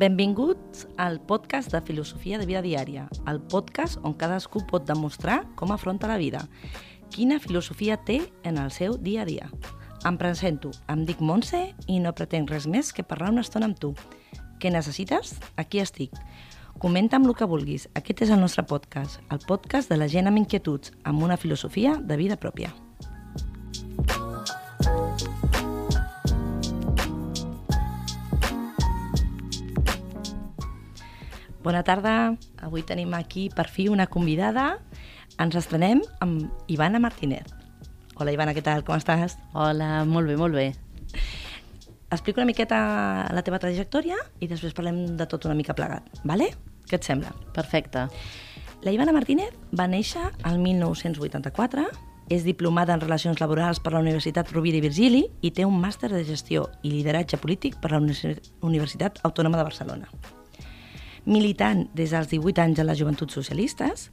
Benvinguts al podcast de Filosofia de Vida Diària, el podcast on cadascú pot demostrar com afronta la vida, quina filosofia té en el seu dia a dia. Em presento, em dic Montse i no pretenc res més que parlar una estona amb tu. Què necessites? Aquí estic. Comenta'm el que vulguis. Aquest és el nostre podcast, el podcast de la gent amb inquietuds, amb una filosofia de vida pròpia. Bona tarda. Avui tenim aquí per fi una convidada. Ens estrenem amb Ivana Martínez. Hola Ivana, què tal? Com estàs? Hola, molt bé, molt bé. Explico una miqueta la teva trajectòria i després parlem de tot una mica plegat, vale? Què et sembla? Perfecte. La Ivana Martínez va néixer al 1984, és diplomada en Relacions Laborals per la Universitat Rovira i Virgili i té un màster de Gestió i Lideratge Polític per la Universitat Autònoma de Barcelona. Militant des dels 18 anys a les Joventuts Socialistes,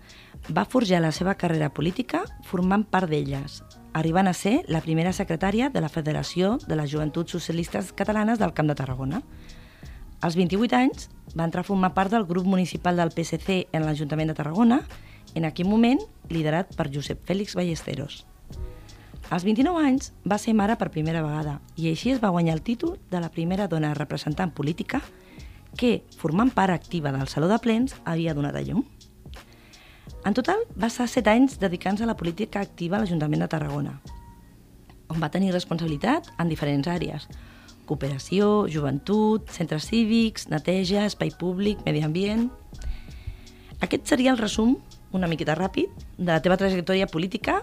va forjar la seva carrera política formant part d'elles, arribant a ser la primera secretària de la Federació de les Joventuts Socialistes Catalanes del Camp de Tarragona. Als 28 anys va entrar a formar part del grup municipal del PSC en l'Ajuntament de Tarragona, en aquell moment liderat per Josep Fèlix Ballesteros. Als 29 anys va ser mare per primera vegada i així es va guanyar el títol de la primera dona representant política que, formant part activa del Saló de Plens, havia donat a llum. En total, va estar set anys dedicant-se a la política activa a l'Ajuntament de Tarragona, on va tenir responsabilitat en diferents àrees. Cooperació, joventut, centres cívics, neteja, espai públic, medi ambient... Aquest seria el resum, una miqueta ràpid, de la teva trajectòria política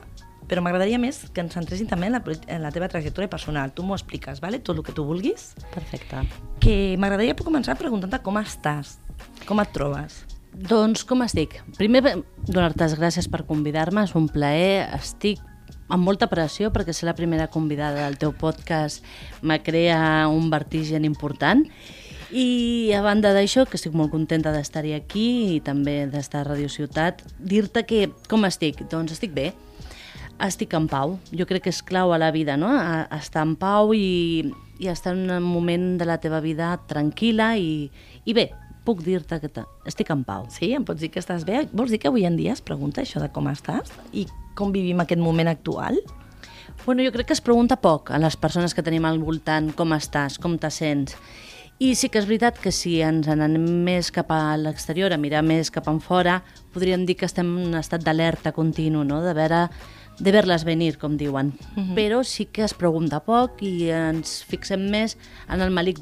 però m'agradaria més que ens centressin també en la, en la teva trajectòria personal. Tu m'ho expliques, vale? tot el que tu vulguis. Perfecte. Que m'agradaria començar preguntant-te com estàs, com et trobes. Doncs com estic? Primer, donar-te les gràcies per convidar-me, és un plaer, estic amb molta pressió perquè ser la primera convidada del teu podcast me crea un vertigen important i a banda d'això, que estic molt contenta d'estar-hi aquí i també d'estar a Radio Ciutat, dir-te que com estic? Doncs estic bé, estic en pau. Jo crec que és clau a la vida, no? A, estar en pau i, i estar en un moment de la teva vida tranquil·la i, i bé, puc dir-te que estic en pau. Sí, em pots dir que estàs bé? Vols dir que avui en dia es pregunta això de com estàs i com vivim aquest moment actual? Bueno, jo crec que es pregunta poc a les persones que tenim al voltant com estàs, com te sents. I sí que és veritat que si ens anem més cap a l'exterior, a mirar més cap en fora, podríem dir que estem en un estat d'alerta continu, no? de veure de ver-les venir, com diuen. Uh -huh. Però sí que es pregunta poc i ens fixem més en el malic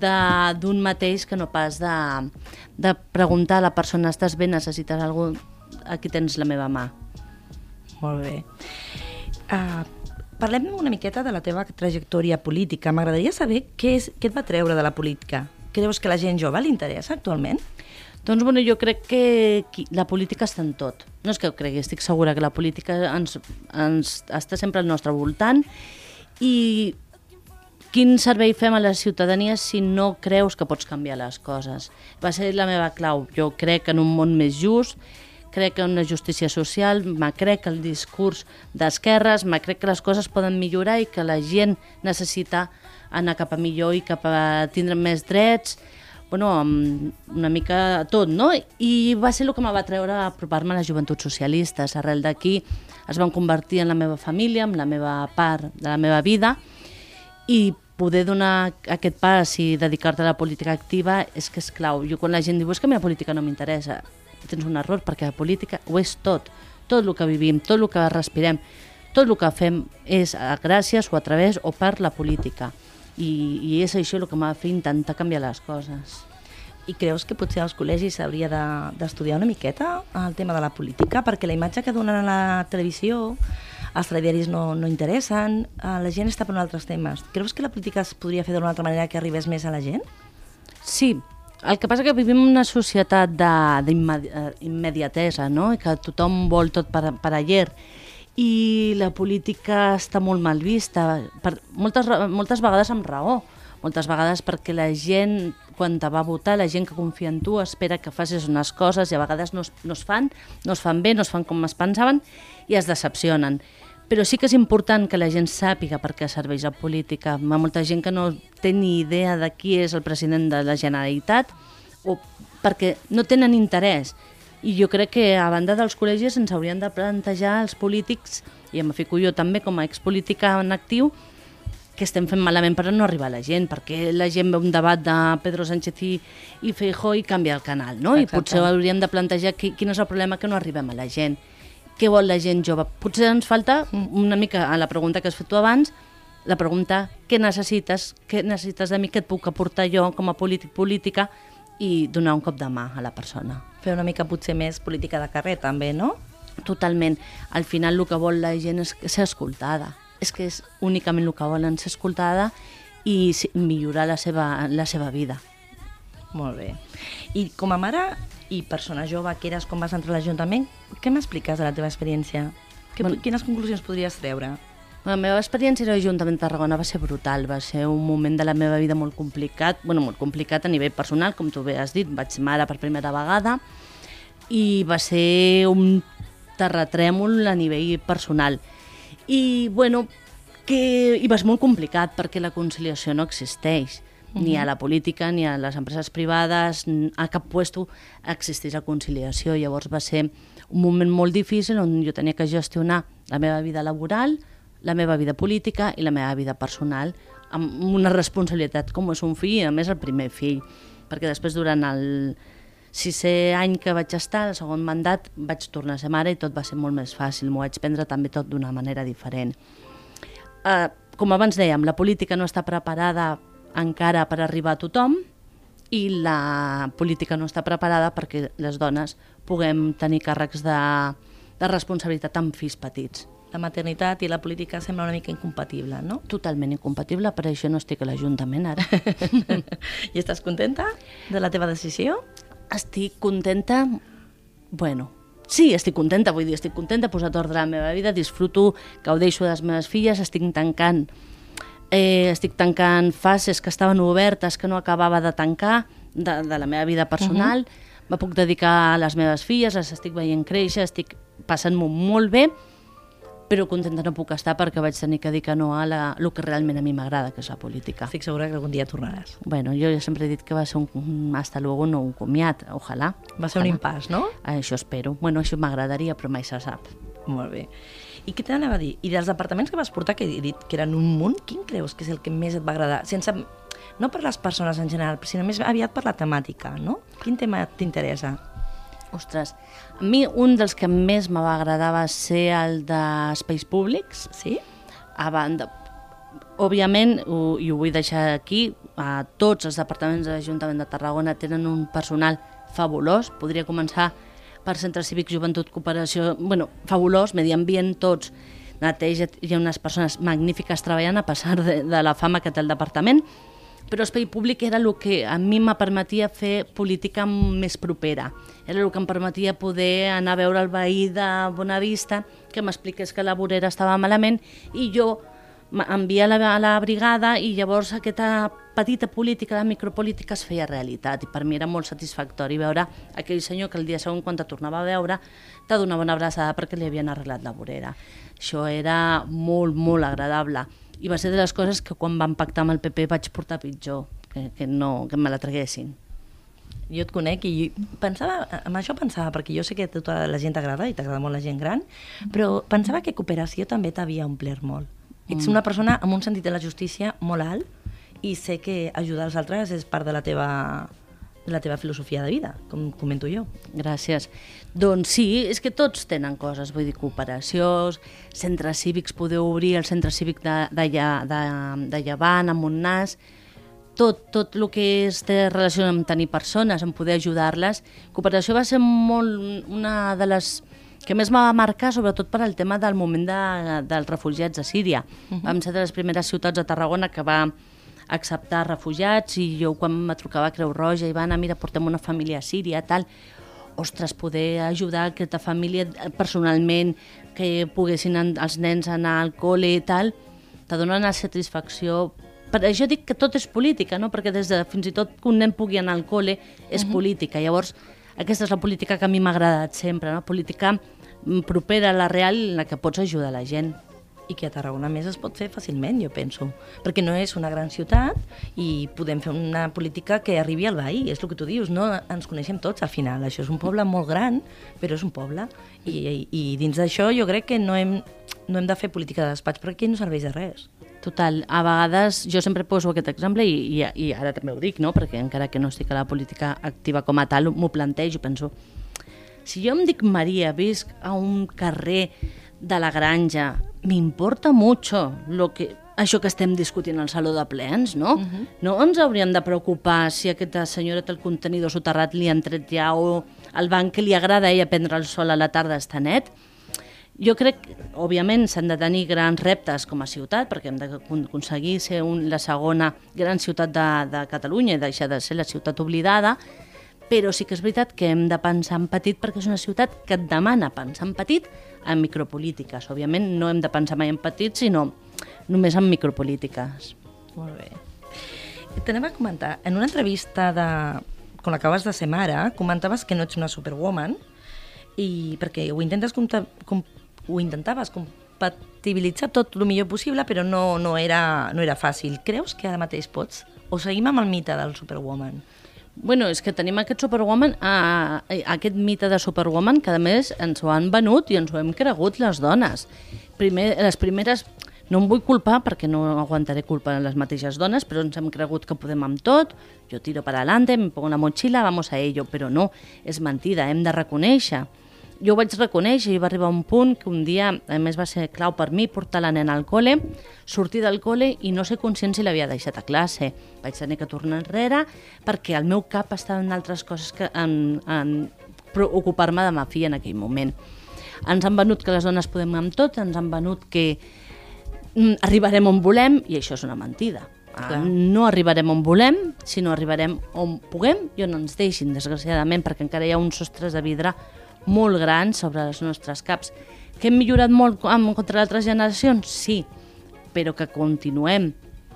d'un mateix que no pas de, de preguntar a la persona estàs bé, necessites algú, aquí tens la meva mà. Molt bé. Uh, parlem una miqueta de la teva trajectòria política. M'agradaria saber què, és, què et va treure de la política. Creus que la gent jove li interessa actualment? Doncs bueno, jo crec que la política està en tot. No és que ho cregui, estic segura que la política ens, ens està sempre al nostre voltant i quin servei fem a la ciutadania si no creus que pots canviar les coses? Va ser la meva clau. Jo crec en un món més just, crec en una justícia social, me crec el discurs d'esquerres, me crec que les coses poden millorar i que la gent necessita anar cap a millor i cap a tindre més drets, bueno, amb una mica tot, no? I va ser el que em va treure a apropar-me a les joventuts socialistes. Arrel d'aquí es van convertir en la meva família, en la meva part de la meva vida, i poder donar aquest pas i dedicar-te a la política activa és que és clau. Jo quan la gent diu és que a mi la política no m'interessa, tens un error perquè la política ho és tot. Tot el que vivim, tot el que respirem, tot el que fem és gràcies o a través o per la política i, i és això el que m'ha fet intentar canviar les coses. I creus que potser als col·legis s'hauria de- d'estudiar una miqueta el tema de la política? Perquè la imatge que donen a la televisió, els telediaris no, no interessen, eh, la gent està per altres temes. Creus que la política es podria fer d'una altra manera que arribés més a la gent? Sí, el que passa que vivim en una societat d'immediatesa, no? I que tothom vol tot per, per ayer. I la política està molt mal vista, per, moltes, moltes vegades amb raó, moltes vegades perquè la gent, quan te va votar, la gent que confia en tu espera que facis unes coses i a vegades no es, no es fan, no es fan bé, no es fan com es pensaven i es decepcionen. Però sí que és important que la gent sàpiga per què serveix la política. Hi ha molta gent que no té ni idea de qui és el president de la Generalitat o perquè no tenen interès. I jo crec que a banda dels col·legis ens haurien de plantejar els polítics, i em fico jo també com a expolítica en actiu, que estem fent malament per no arribar a la gent, perquè la gent ve un debat de Pedro Sánchez i, i Feijó i canvia el canal, no? Exacte. I potser hauríem de plantejar qui, quin és el problema que no arribem a la gent. Què vol la gent jove? Potser ens falta una mica a la pregunta que has fet tu abans, la pregunta què necessites, què necessites de mi, què et puc aportar jo com a polític, política, i donar un cop de mà a la persona. Fer una mica potser més política de carrer, també, no? Totalment. Al final el que vol la gent és ser escoltada. És que és únicament el que volen, ser escoltada i millorar la seva, la seva vida. Molt bé. I com a mare i persona jove que eres quan vas entrar a l'Ajuntament, què m'expliques de la teva experiència? Que, Bueno. Quines conclusions podries treure? La meva experiència a l'Ajuntament de Tarragona va ser brutal, va ser un moment de la meva vida molt complicat, bueno, molt complicat a nivell personal, com tu bé has dit, vaig mare per primera vegada, i va ser un terratrèmol a nivell personal. I, bueno, que i va ser molt complicat perquè la conciliació no existeix. Ni a la política, ni a les empreses privades, a cap puesto existeix la conciliació. Llavors va ser un moment molt difícil on jo tenia que gestionar la meva vida laboral, la meva vida política i la meva vida personal amb una responsabilitat com és un fill i a més el primer fill perquè després durant el sisè any que vaig estar, el segon mandat, vaig tornar a ser mare i tot va ser molt més fàcil, m'ho vaig prendre també tot d'una manera diferent. Uh, com abans dèiem, la política no està preparada encara per arribar a tothom i la política no està preparada perquè les dones puguem tenir càrrecs de, de responsabilitat amb fills petits. La maternitat i la política sembla una mica incompatible, no? Totalment incompatible, per això no estic a l'Ajuntament ara. I estàs contenta de la teva decisió? Estic contenta, bueno, sí, estic contenta, vull dir, estic contenta, he posat ordre a la meva vida, disfruto, gaudeixo de les meves filles, estic tancant eh, estic tancant fases que estaven obertes que no acabava de tancar de, de la meva vida personal, uh -huh. me puc dedicar a les meves filles, les estic veient créixer, estic passant-m'ho molt bé, però contenta no puc estar perquè vaig tenir que dir que no a la, el que realment a mi m'agrada, que és la política. Estic segura que algun dia tornaràs. Bueno, jo ja sempre he dit que va ser un, un hasta luego, no un comiat, ojalà. Va ser un ojalà. impàs, no? Això espero. Bueno, això m'agradaria, però mai se sap. Molt bé. I què t'anava a dir? I dels departaments que vas portar, que he dit que eren un munt, quin creus que és el que més et va agradar? Sense, no per les persones en general, sinó més aviat per la temàtica, no? Quin tema t'interessa? Ostres, a mi un dels que més me va agradar va ser el d'espais públics. Sí? A banda, òbviament, ho, i ho vull deixar aquí, a tots els departaments de l'Ajuntament de Tarragona tenen un personal fabulós. Podria començar per Centre Cívic Joventut Cooperació, bueno, fabulós, medi ambient, tots, neteja, hi ha unes persones magnífiques treballant a pesar de, de la fama que té el departament, però espai públic era el que a mi me permetia fer política més propera. Era el que em permetia poder anar a veure el veí de Bonavista, que m'expliqués que la vorera estava malament, i jo enviar la, a la brigada i llavors aquesta petita política, la micropolítica es feia realitat i per mi era molt satisfactori veure aquell senyor que el dia següent quan te tornava a veure t'ha donat una abraçada perquè li havien arreglat la vorera. Això era molt, molt agradable i va ser de les coses que quan vam pactar amb el PP vaig portar pitjor, que, que, no, que me la traguessin. Jo et conec i pensava, amb això pensava, perquè jo sé que a tota la gent t'agrada i t'agrada molt la gent gran, però pensava que cooperació també t'havia omplert molt. Ets una persona amb un sentit de la justícia molt alt i sé que ajudar els altres és part de la teva, de la teva filosofia de vida, com comento jo. Gràcies. Doncs sí, és que tots tenen coses, vull dir, cooperació, centres cívics, podeu obrir el centre cívic de, de, de, de Llevant, a Montnàs, tot, tot el que és, té relació amb tenir persones, amb poder ajudar-les. Cooperació va ser molt una de les que més me va marcar, sobretot per al tema del moment de, dels refugiats a Síria. Uh -huh. Vam ser de les primeres ciutats a Tarragona que va acceptar refugiats i jo quan me trucava a Creu Roja i va anar, mira, portem una família a Síria, tal, ostres, poder ajudar aquesta família personalment, que poguessin els nens anar al col·le i tal, te dona una satisfacció per això dic que tot és política, no? perquè des de fins i tot que un nen pugui anar al col·le és uh -huh. política. Llavors, aquesta és la política que a mi m'ha agradat sempre, no? política mm, propera a la real en la que pots ajudar la gent i que a Tarragona més es pot fer fàcilment, jo penso, perquè no és una gran ciutat i podem fer una política que arribi al veí, és el que tu dius, no ens coneixem tots al final, això és un poble molt gran, però és un poble, i, i, i dins d'això jo crec que no hem, no hem de fer política de despatx perquè no serveix de res. Total, a vegades jo sempre poso aquest exemple i, i, i ara també ho dic, no? perquè encara que no estic a la política activa com a tal, m'ho plantejo, penso, si jo em dic Maria, visc a un carrer de la granja, m'importa mucho lo que, això que estem discutint al saló de plens, no? Uh mhm. -huh. No ens hauríem de preocupar si aquesta senyora té el contenidor soterrat, li han tret ja, o el banc que li agrada a ella prendre el sol a la tarda està net. Jo crec, òbviament, s'han de tenir grans reptes com a ciutat, perquè hem d'aconseguir ser un, la segona gran ciutat de, de Catalunya i deixar de ser la ciutat oblidada, però sí que és veritat que hem de pensar en petit perquè és una ciutat que et demana pensar en petit en micropolítiques. Òbviament no hem de pensar mai en petits, sinó només en micropolítiques. Molt bé. T'anem a comentar, en una entrevista de, quan acabes de ser mare, comentaves que no ets una superwoman i perquè ho intentes com, ho intentaves compatibilitzar tot el millor possible, però no, no, era, no era fàcil. Creus que ara mateix pots? O seguim amb el mite del superwoman? Bueno, és que tenim aquest Superwoman, a, a, aquest mite de Superwoman, que a més ens ho han venut i ens ho hem cregut les dones. Primer, les primeres, no em vull culpar perquè no aguantaré culpa en les mateixes dones, però ens hem cregut que podem amb tot, jo tiro per adelante, me pongo una mochila, vamos a ello, però no, és mentida, hem de reconèixer jo ho vaig reconèixer i va arribar un punt que un dia, a més va ser clau per mi, portar la nena al col·le, sortir del col·le i no ser conscient si l'havia deixat a classe. Vaig tenir que tornar enrere perquè el meu cap estava en altres coses que en, en ocupar-me de ma filla en aquell moment. Ens han venut que les dones podem amb tot, ens han venut que mm, arribarem on volem i això és una mentida. Clar. No arribarem on volem, sinó arribarem on puguem i on ens deixin, desgraciadament, perquè encara hi ha uns sostres de vidre molt grans sobre els nostres caps. Que hem millorat molt amb, contra altres generacions? Sí, però que continuem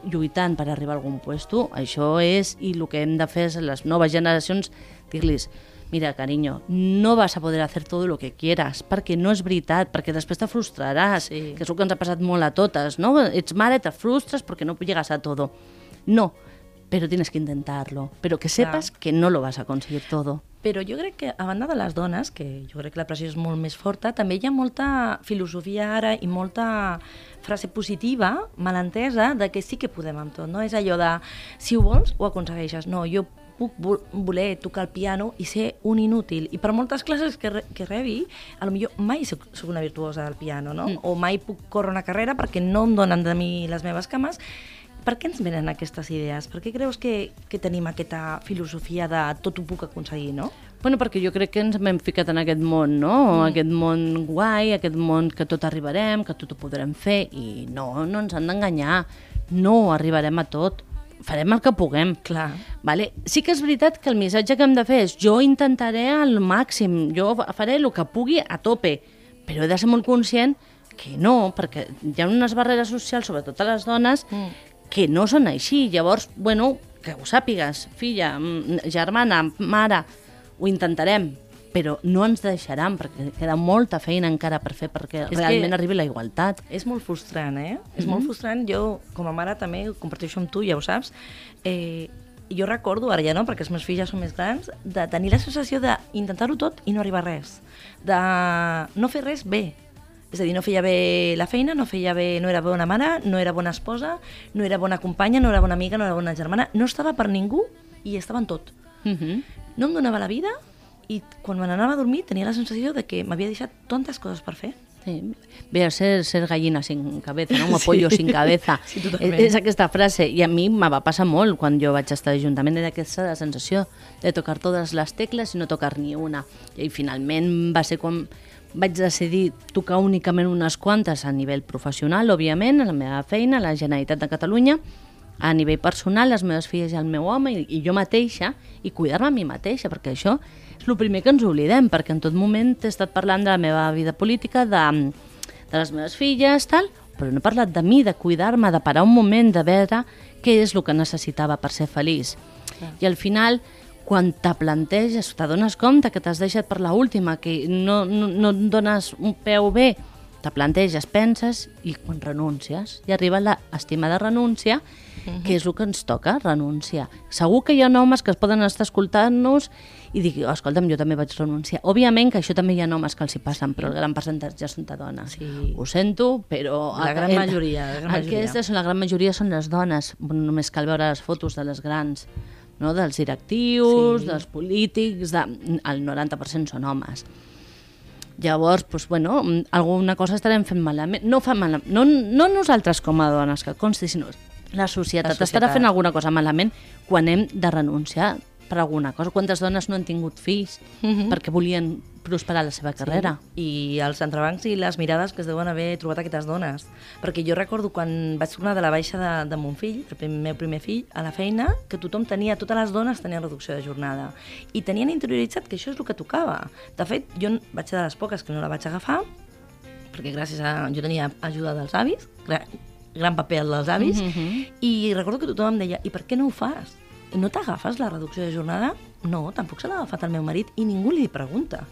lluitant per arribar a algun puesto, això és, i el que hem de fer és les noves generacions dir-los mira, cariño, no vas a poder hacer todo lo que quieras, perquè no és veritat, perquè després te frustraràs, sí. que és el que ens ha passat molt a totes, no? Ets mare, te frustres perquè no llegas a todo. No, pero tienes que intentarlo, pero que sepas Clar. que no lo vas a conseguir todo. Però jo crec que, a banda de les dones, que jo crec que la pressió és molt més forta, també hi ha molta filosofia ara i molta frase positiva, malentesa, de que sí que podem amb tot, no? És allò de, si ho vols, ho aconsegueixes. No, jo puc voler tocar el piano i ser un inútil. I per moltes classes que, re que rebi, a lo millor mai soc, soc una virtuosa del piano, no? Mm. O mai puc córrer una carrera perquè no em donen de mi les meves cames per què ens venen aquestes idees? Per què creus que, que tenim aquesta filosofia de tot ho puc aconseguir, no? Bueno, perquè jo crec que ens hem ficat en aquest món, no? Mm. Aquest món guai, aquest món que tot arribarem, que tot ho podrem fer, i no, no ens han d'enganyar. No arribarem a tot farem el que puguem. Clar. Vale? Sí que és veritat que el missatge que hem de fer és jo intentaré al màxim, jo faré el que pugui a tope, però he de ser molt conscient que no, perquè hi ha unes barreres socials, sobretot a les dones, mm que no són així. Llavors, bueno, que ho sàpigues, filla, mm, germana, mare, ho intentarem, però no ens deixaran, perquè queda molta feina encara per fer perquè és realment arribi la igualtat. És molt frustrant, eh? Mm -hmm. És molt mhm. frustrant. Jo, com a mare, també ho comparteixo amb tu, ja ho saps. Eh, jo recordo, ara ja no, perquè els meus fills ja són més grans, de tenir la sensació d'intentar-ho tot i no arribar a res. De no fer res bé, és a dir, no feia bé la feina, no feia bé, no era bona mare, no era bona esposa, no era bona companya, no era bona amiga, no era bona germana, no estava per ningú i estava en tot. Uh mhm. -huh. No em donava la vida i quan me n'anava a dormir tenia la sensació de que m'havia deixat tantes coses per fer Sí. Ve a ser, ser gallina sin cabeza, no? un pollo sin cabeza. Sí, totalment. és aquesta frase. I a mi me va passar molt quan jo vaig estar a l'Ajuntament. Era aquesta sensació de tocar totes les tecles i no tocar ni una. I finalment va ser quan vaig decidir tocar únicament unes quantes a nivell professional, òbviament, a la meva feina, a la Generalitat de Catalunya, a nivell personal, les meves filles i el meu home, i, i jo mateixa, i cuidar-me a mi mateixa, perquè això és el primer que ens oblidem, perquè en tot moment he estat parlant de la meva vida política, de, de les meves filles, tal, però no he parlat de mi, de cuidar-me, de parar un moment, de veure què és el que necessitava per ser feliç. I al final, quan te planteges, t'adones compte que t'has deixat per la última, que no, no, no et dones un peu bé, te planteges, penses i quan renuncies, i arriba l'estima de renúncia, que és el que ens toca, renunciar. Segur que hi ha homes que es poden estar escoltant-nos i dir, oh, escolta'm, jo també vaig renunciar. Òbviament que això també hi ha homes que els hi passen, però el gran percentatge són de dones. Sí. Ho sento, però... La gran majoria, la gran majoria. Aquestes, la gran majoria són les dones. Només cal veure les fotos de les grans, no? dels directius, Sí. dels polítics, de... el 90% són homes. Llavors, doncs, bueno, alguna cosa estarem fent malament. No, fa malament. No, no nosaltres com a dones, que consti, sinó la societat, La societat. estarà fent alguna cosa malament quan hem de renunciar per alguna cosa. Quantes dones no han tingut fills Mhm. perquè volien prosperar la seva carrera? I els entrebancs i les mirades que es deuen haver trobat aquestes dones. Perquè jo recordo quan vaig tornar de la baixa de, de mon fill, el prim- meu primer fill, a la feina, que tothom tenia, totes les dones tenien reducció de jornada. I tenien interioritzat que això és el que tocava. De fet, jo vaig ser de les poques que no la vaig agafar, perquè gràcies a... jo tenia ajuda dels avis, gra, gran paper el dels avis, Mhm. i recordo que tothom em deia, i per què no ho fas? No t'agafes la reducció de jornada? No, tampoc se l'ha agafat el meu marit i ningú li pregunta.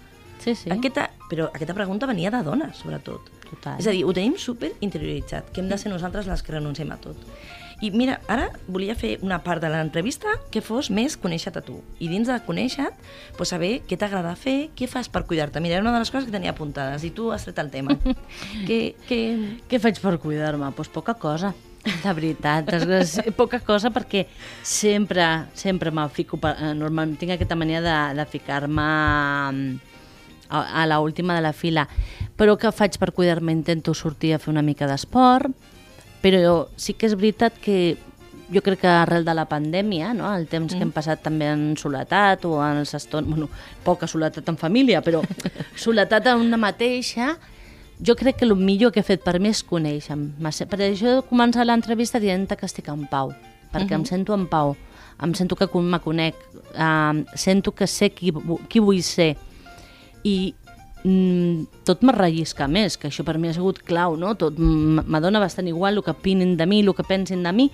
Sí, sí. Aquesta, però aquesta pregunta venia de dones, sobretot. Total. És a dir, ho tenim super interioritzat, que hem de ser nosaltres les que renunciem a tot. I mira, ara volia fer una part de l'entrevista que fos més conèixer-te a tu. I dins de conèixer-te, pues, saber què t'agrada fer, què fas per cuidar-te. Mira, era una de les coses que tenia apuntades i tu has tret el tema. que, que... Què faig per cuidar-me? Doncs pues poca cosa, de veritat. desgraci- poca cosa perquè sempre, sempre me fico... Per, eh, normalment tinc aquesta mania de, de ficar-me mm, a, a la última de la fila. Però què faig per cuidar-me? Intento sortir a fer una mica d'esport, però sí que és veritat que jo crec que arrel de la pandèmia, no? el temps mm. que hem passat també en soledat o en els estons... Bueno, poca soledat en família, però soledat en una mateixa, jo crec que el millor que he fet per mi és conèixer-me. Per això he començat l'entrevista dient que estic en pau, perquè em sento en pau, em sento que me conec, eh, sento que sé qui, qui vull ser i mm, tot me rellisca més, que això per mi ha sigut clau, no? Tot m'adona bastant igual el que opinin de mi, el que pensin de mi,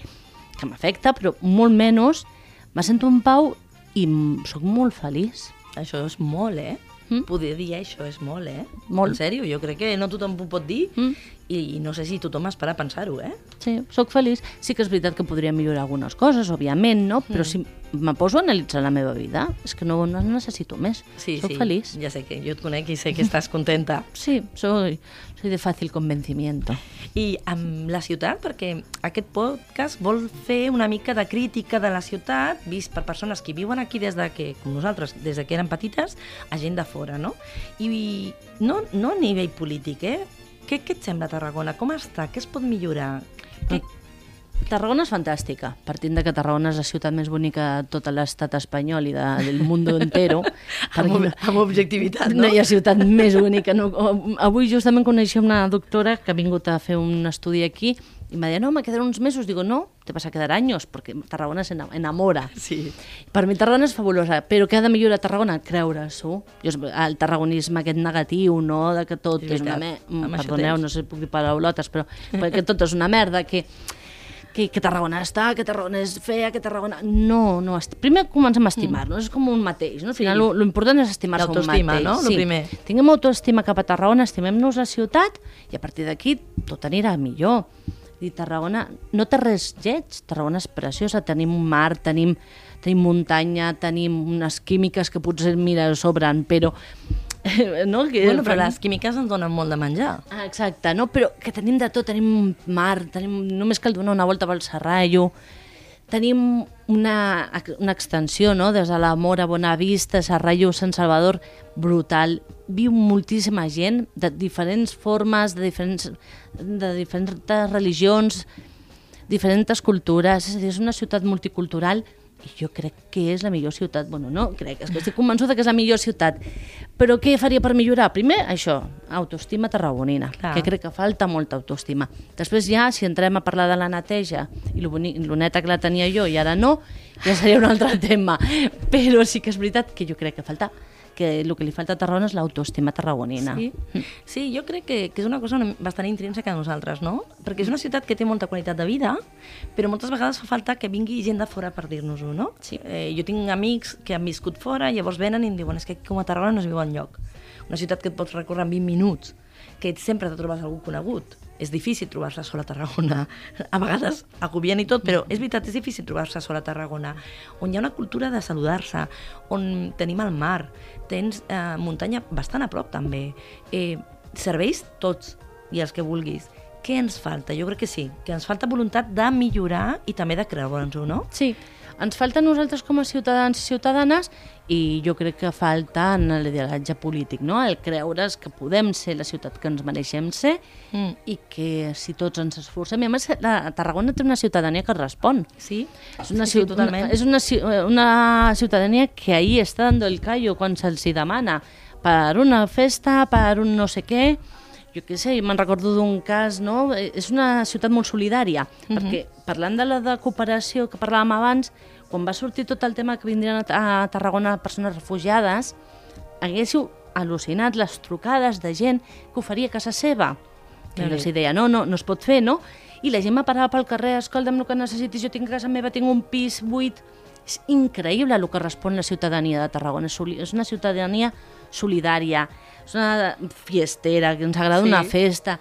que m'afecta, però molt menys, me sento en pau i sóc molt feliç. Això és molt, eh? Mm. Poder dir això és molt, eh? Molt. En sèrio, jo crec que no tothom ho pot dir Mm. I no sé si tothom es para a pensar-ho, eh? Sí, sóc feliç. Sí que és veritat que podria millorar algunes coses, òbviament, no? Però si me poso a analitzar la meva vida, és que no, no necessito més. Sí, sóc sí, feliç. ja sé que jo et conec i sé que estàs contenta. Sí, soy, soy de fàcil convencimiento. I amb la ciutat, perquè aquest podcast vol fer una mica de crítica de la ciutat, vist per persones que viuen aquí des de que, com nosaltres, des de que eren petites, a gent de fora, no? I no, no a nivell polític, eh? Què, què et sembla Tarragona? Com està? Què es pot millorar? Què... Tarragona és fantàstica, partint de que Tarragona és la ciutat més bonica de tot l'estat espanyol i de, del món entero. Amb, perquè amb objectivitat, no no? hi ha ciutat més bonica. No? Avui justament coneixia una doctora que ha vingut a fer un estudi aquí i em deia, no, me quedaré uns mesos. Digo, no, te vas a quedar años, perquè Tarragona se enamora. Sí. Per mi Tarragona és fabulosa, però què ha de millorar Tarragona? Creure-s'ho. El tarragonisme aquest negatiu, no?, de que tot És és, una merda... Això Perdoneu, no sé si puc dir paraulotes, però que tot és una merda, que, que, que Tarragona està, que Tarragona és fea, que Tarragona... No, no. est- Primer comencem a estimar-nos, és com un mateix, no? Al final, Sí. sí. l'important és estimar-se un mateix. no? Lo primer. Tinguem autoestima cap a Tarragona, estimem-nos la ciutat i a partir d'aquí tot anirà millor. I Tarragona no té res lleig, Tarragona és preciosa, tenim un mar, tenim, tenim muntanya, tenim unes químiques que potser, mira, sobren, però... No? Que Bueno, però les químiques ens donen molt de menjar. Ah, exacte, no? però que tenim de tot, tenim mar, tenim, només cal donar una volta pel Serrallo, tenim una, una extensió, no?, des de la Mora, Bonavista, Serralló, Sant Salvador, brutal. Viu moltíssima gent de diferents formes, de diferents, de diferents religions, diferents cultures, és a dir, és una ciutat multicultural i jo crec que és la millor ciutat. Bueno, no crec, és que estic convençuda que és la millor ciutat. Però què faria per millorar? Primer, això, autoestima tarragonina, Clar. que crec que falta molta autoestima. Després ja, si entrem a parlar de la neteja i lo, boni, lo neta que la tenia jo i ara no, ja seria un altre tema. Però sí que és veritat que jo crec que falta que el que li falta a Tarragona és l'autoestima tarragonina. Sí, sí jo crec que, que és una cosa bastant intrínseca a nosaltres, no? Perquè és una ciutat que té molta qualitat de vida, però moltes vegades fa falta que vingui gent de fora per dir-nos-ho, no? Sí. Eh, jo tinc amics que han viscut fora, llavors venen i em diuen és que aquí com a Tarragona no es viu enlloc. Una ciutat que et pots recórrer en 20 minuts, que sempre te trobes algú conegut. És difícil trobar-se sola a Tarragona. A vegades agobiant i tot, però és veritat, és difícil trobar-se sola a Tarragona. On hi ha una cultura de saludar-se, on tenim el mar, tens eh, muntanya bastant a prop també, eh, serveis tots i els que vulguis. Què ens falta? Jo crec que sí, que ens falta voluntat de millorar i també de creure'ns-ho, no? Sí, ens falta a nosaltres com a ciutadans i ciutadanes i jo crec que falta en el lideratge polític, no? el creure's que podem ser la ciutat que ens mereixem ser Mm. i que si tots ens esforcem... I a més, la Tarragona té una ciutadania que respon. Sí, És una, sí, sí, totalment. Una, és una, una ciutadania que ahí està dando el callo quan se'ls demana per una festa, per un no sé què, jo què sé, me'n recordo d'un cas, no? Eh, És una ciutat molt solidària, perquè parlant de la de cooperació que parlàvem abans, quan va sortir tot el tema que vindrien a, a Tarragona persones refugiades, haguéssiu al·lucinat les trucades de gent que ho faria a casa seva. Déu-n'hi-do. els hi deia, no, no, no es pot fer, no? I la gent me parava pel carrer, escolta'm el que necessitis, jo tinc a casa meva, tinc un pis buit. És increïble el que respon la ciutadania de Tarragona. És una ciutadania solidària, és una fiestera, que ens agrada Sí. una festa,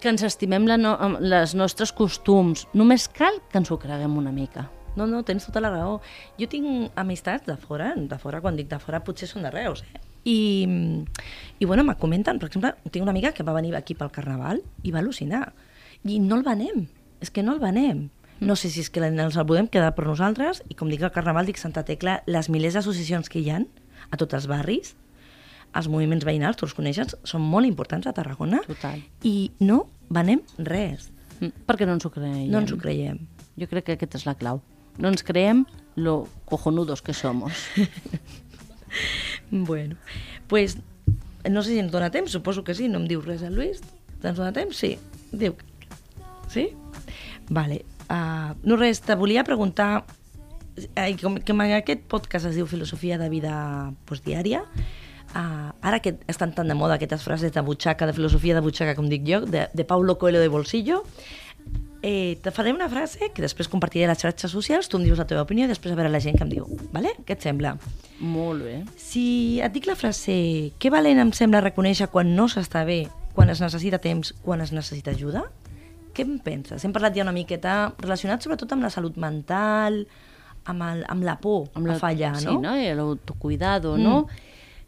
que ens estimem la no, les nostres costums. Només cal que ens ho creguem una mica. No, no, tens tota la raó. Jo tinc amistats de fora, de fora, quan dic de fora, potser són de Reus, eh? I, i bueno, me comenten, per exemple, tinc una amiga que va venir aquí pel Carnaval i va al·lucinar. I no el venem, és que no el venem. No sé si és que ens el podem quedar per nosaltres, i com dic el Carnaval, dic Santa Tecla, les milers d'associacions que hi han a tots els barris, els moviments veïnals, tu els coneixes, són molt importants a Tarragona, Total. i no venem res. Mm, Perquè no ens ho creiem. No ens ho creiem. Jo crec que aquesta és la clau. No ens creiem lo cojonudos que somos. Bueno, pues no sé si ens dona temps, suposo que sí, no em diu res el Lluís. Ens dona temps? Sí. Diu Sí? Vale. Uh, no res, te volia preguntar, ai, com, com aquest podcast es diu Filosofia de vida pues, diària, uh, ara que estan tan de moda aquestes frases de butxaca, de filosofia de butxaca, com dic jo, de, de Paulo Coelho de bolsillo, eh, te faré una frase que després compartiré a les xarxes socials, tu em dius la teva opinió i després a veure la gent que em diu. Vale? Què et sembla? Molt bé. Si et dic la frase que valent em sembla reconèixer quan no s'està bé, quan es necessita temps, quan es necessita ajuda, què en penses? Hem parlat ja una miqueta relacionat sobretot amb la salut mental, amb, el, amb la por amb a fallar, sí, no? no? I l'autocuidado, mm. no?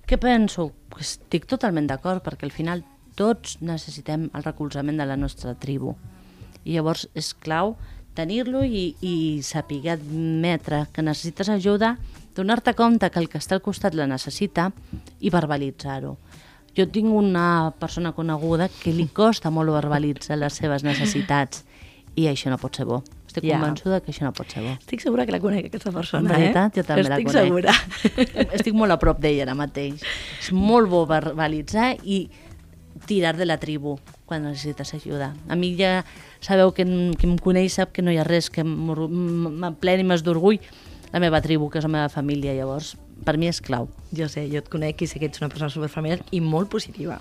Què penso? Estic totalment d'acord, perquè al final tots necessitem el recolzament de la nostra tribu. I llavors és clau tenir-lo i, i saber admetre que necessites ajuda, donar-te compte que el que està al costat la necessita i verbalitzar-ho. Jo tinc una persona coneguda que li costa molt verbalitzar les seves necessitats i això no pot ser bo. Estic Ja. convençuda que això no pot ser bo. Estic segura que la conec, aquesta persona, En veritat, eh? jo també Estic la conec. segura. Estic molt a prop d'ella ara mateix. És molt bo verbalitzar i tirar de la tribu quan necessites ajuda. A mi ja sabeu que, que em coneix sap que no hi ha res que m'empleni més d'orgull la meva tribu, que és la meva família, llavors per mi és clau. Jo sé, jo et conec i sé que ets una persona superfamiliar i molt positiva.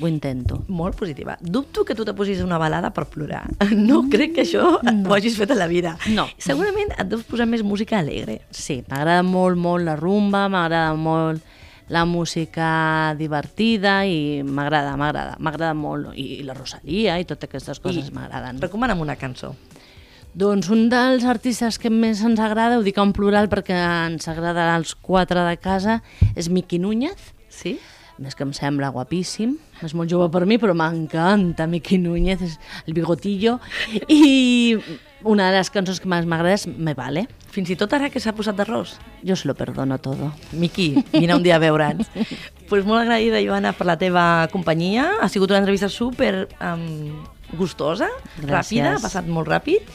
Ho intento. Molt positiva. Dubto que tu te posis una balada per plorar. No crec que això no. ho hagis fet a la vida. No. Segurament et deus posar més música alegre. Sí, m'agrada molt, molt la rumba, m'agrada molt la música divertida i m'agrada, m'agrada, m'agrada molt. I, I la Rosalia i totes aquestes coses m'agraden. Recomana'm una cançó. Doncs un dels artistes que més ens agrada, ho dic en plural perquè ens agrada als quatre de casa, és Miqui Núñez. Sí? Més que em sembla guapíssim, és molt jove per mi, però m'encanta Miqui Núñez, és el bigotillo, i una de les cançons que més m'agrada és Me Vale. Fins i tot ara que s'ha posat d'arròs. Jo se lo perdono todo. Miqui, vine un dia a veure'ns. pues molt agraïda, Joana, per la teva companyia. Ha sigut una entrevista super um, gustosa, Gràcies. ràpida, ha passat molt ràpid.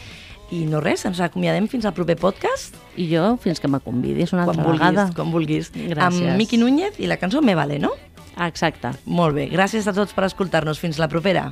I no res, ens acomiadem fins al proper podcast. I jo fins que me convidis una Quan altra vulguis, vegada. quan vulguis. Gràcies. Amb Miqui Núñez i la cançó Me Vale, no? Exacte. Molt bé, gràcies a tots per escoltar-nos. Fins la propera.